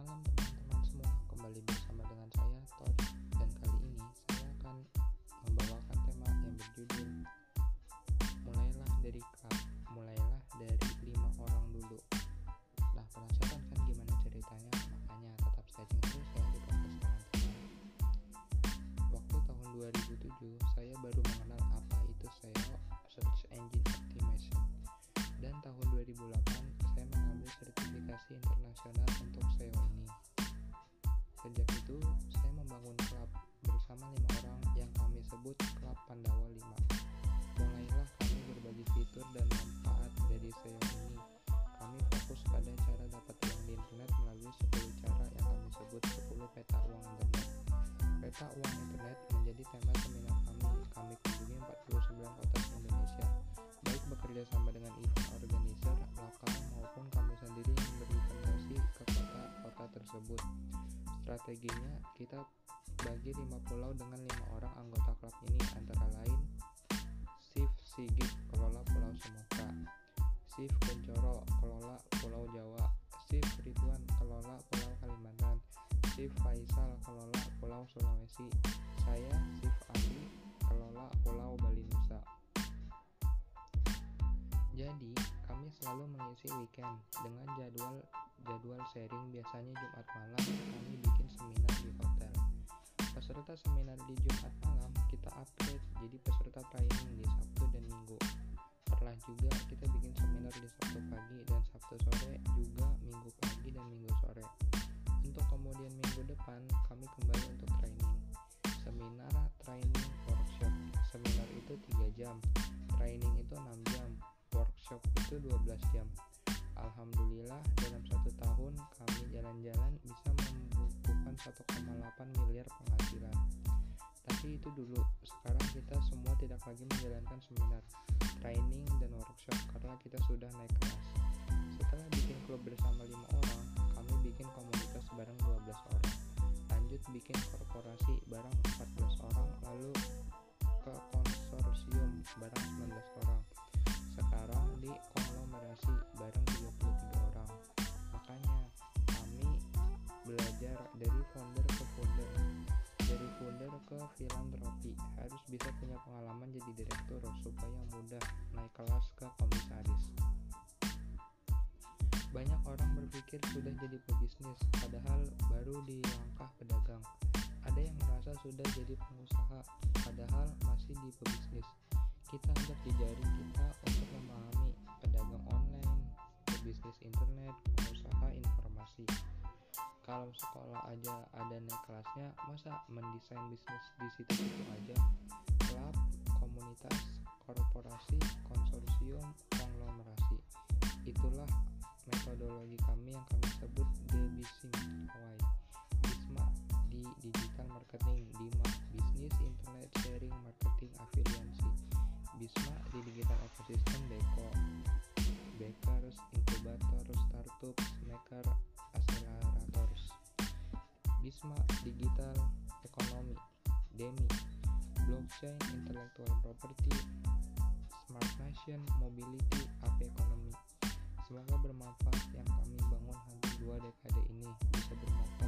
malam teman-teman semua. Kembali bersama dengan saya Tori dan kali ini saya akan membawakan tema yang berjudul bersama lima orang yang kami sebut Klub Pandawa 5. Mulailah kami berbagi fitur dan manfaat dari SEO ini. Kami fokus pada cara dapat uang di internet melalui 10 cara yang kami sebut 10 peta uang internet. Peta uang internet menjadi tema seminar kami. Kami kunjungi 49 kota Indonesia, baik bekerja sama dengan event organizer, lokal maupun kami sendiri yang berinvestasi ke kota-kota tersebut. Strateginya kita bagi lima pulau dengan lima orang anggota klub ini antara lain Sif Sigit kelola Pulau Sumatera, Sif Kencoro kelola Pulau Jawa, Sif Ridwan kelola Pulau Kalimantan, Sif Faisal kelola Pulau Sulawesi, saya Sif Ali kelola Pulau Bali Nusa. Jadi, kami selalu mengisi weekend dengan jadwal jadwal sharing biasanya Jumat malam kami bikin. Peserta seminar di Jumat malam kita upgrade jadi peserta training di Sabtu dan Minggu. Pernah juga kita bikin seminar di Sabtu pagi dan Sabtu sore juga Minggu pagi dan Minggu sore. Untuk kemudian minggu depan kami kembali untuk training. Seminar, training, workshop. Seminar itu 3 jam, training itu 6 jam, workshop itu 12 jam. Alhamdulillah dalam satu tahun kami jalan-jalan bisa membukukan 1,8 miliar penghasilan. Tapi itu dulu, sekarang kita semua tidak lagi menjalankan seminar, training, dan workshop karena kita sudah naik kelas. Setelah bikin klub bersama lima orang, kami bikin komunitas bareng 12 orang. Lanjut bikin korporasi bareng 14 orang, lalu dari founder ke founder. Dari founder ke filantropi. Harus bisa punya pengalaman jadi direktur supaya mudah naik kelas ke komisaris. Banyak orang berpikir sudah jadi pebisnis padahal baru di langkah pedagang. Ada yang merasa sudah jadi pengusaha padahal masih di pebisnis. Kita ajak di jari kita untuk memahami pedagang online, bisnis internet, pengusaha informasi. Kalau sekolah aja ada naik kelasnya, masa mendesain bisnis di situ-situ aja? Klub, komunitas, korporasi, konsorsium, konglomerasi. Itulah metodologi kami yang kami sebut The Bising Why. Bisma di digital marketing, Dima bisnis internet sharing marketing afiliasi. Bisma di digital ecosystem Beko Bakers, Inkubator, Startups, Maker, Bisma Digital Ekonomi Demi Blockchain, Intellectual Property, Smart Nation, Mobility, AP Ekonomi. Semoga bermanfaat yang kami bangun hampir dua dekade ini bisa bermanfaat